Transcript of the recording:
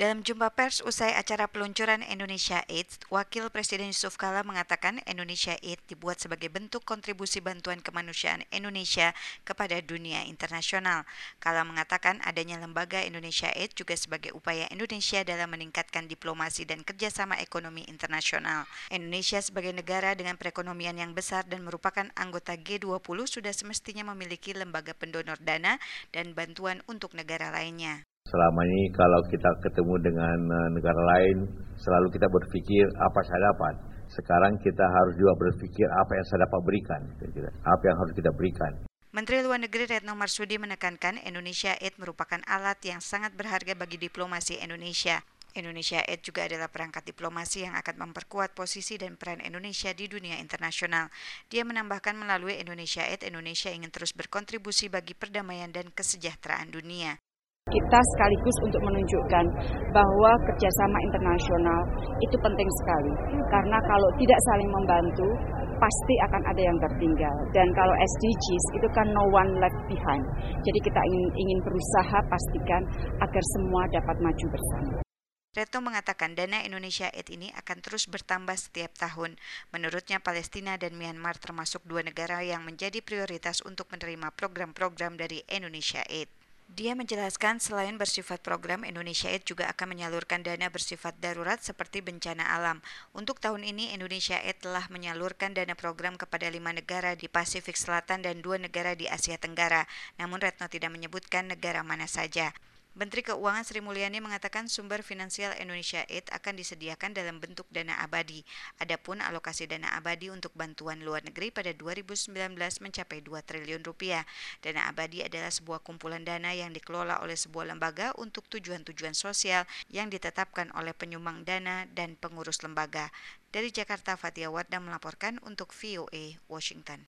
Dalam jumpa pers usai acara peluncuran Indonesia Aid, Wakil Presiden Yusuf Kala mengatakan Indonesia Aid dibuat sebagai bentuk kontribusi bantuan kemanusiaan Indonesia kepada dunia internasional. Kala mengatakan adanya lembaga Indonesia Aid juga sebagai upaya Indonesia dalam meningkatkan diplomasi dan kerjasama ekonomi internasional. Indonesia sebagai negara dengan perekonomian yang besar dan merupakan anggota G20 sudah semestinya memiliki lembaga pendonor dana dan bantuan untuk negara lainnya. Selama ini kalau kita ketemu dengan eh, negara lain, selalu kita berpikir apa saya dapat. Sekarang kita harus juga berpikir apa yang saya dapat berikan, apa yang harus kita berikan. Menteri Luar Negeri Retno Marsudi menekankan Indonesia Aid merupakan alat yang sangat berharga bagi diplomasi Indonesia. Indonesia Aid juga adalah perangkat diplomasi yang akan memperkuat posisi dan peran Indonesia di dunia internasional. Dia menambahkan melalui Indonesia Aid, Indonesia ingin terus berkontribusi bagi perdamaian dan kesejahteraan dunia kita sekaligus untuk menunjukkan bahwa kerjasama internasional itu penting sekali karena kalau tidak saling membantu pasti akan ada yang tertinggal dan kalau SDGs itu kan no one left behind jadi kita ingin ingin berusaha pastikan agar semua dapat maju bersama. Retno mengatakan dana Indonesia Aid ini akan terus bertambah setiap tahun. Menurutnya Palestina dan Myanmar termasuk dua negara yang menjadi prioritas untuk menerima program-program dari Indonesia Aid. Dia menjelaskan selain bersifat program, Indonesia Aid juga akan menyalurkan dana bersifat darurat seperti bencana alam. Untuk tahun ini, Indonesia Aid telah menyalurkan dana program kepada lima negara di Pasifik Selatan dan dua negara di Asia Tenggara. Namun Retno tidak menyebutkan negara mana saja. Menteri Keuangan Sri Mulyani mengatakan sumber finansial Indonesia Aid akan disediakan dalam bentuk dana abadi. Adapun alokasi dana abadi untuk bantuan luar negeri pada 2019 mencapai 2 triliun rupiah. Dana abadi adalah sebuah kumpulan dana yang dikelola oleh sebuah lembaga untuk tujuan-tujuan sosial yang ditetapkan oleh penyumbang dana dan pengurus lembaga. Dari Jakarta, Fatia Wardah melaporkan untuk VOA Washington.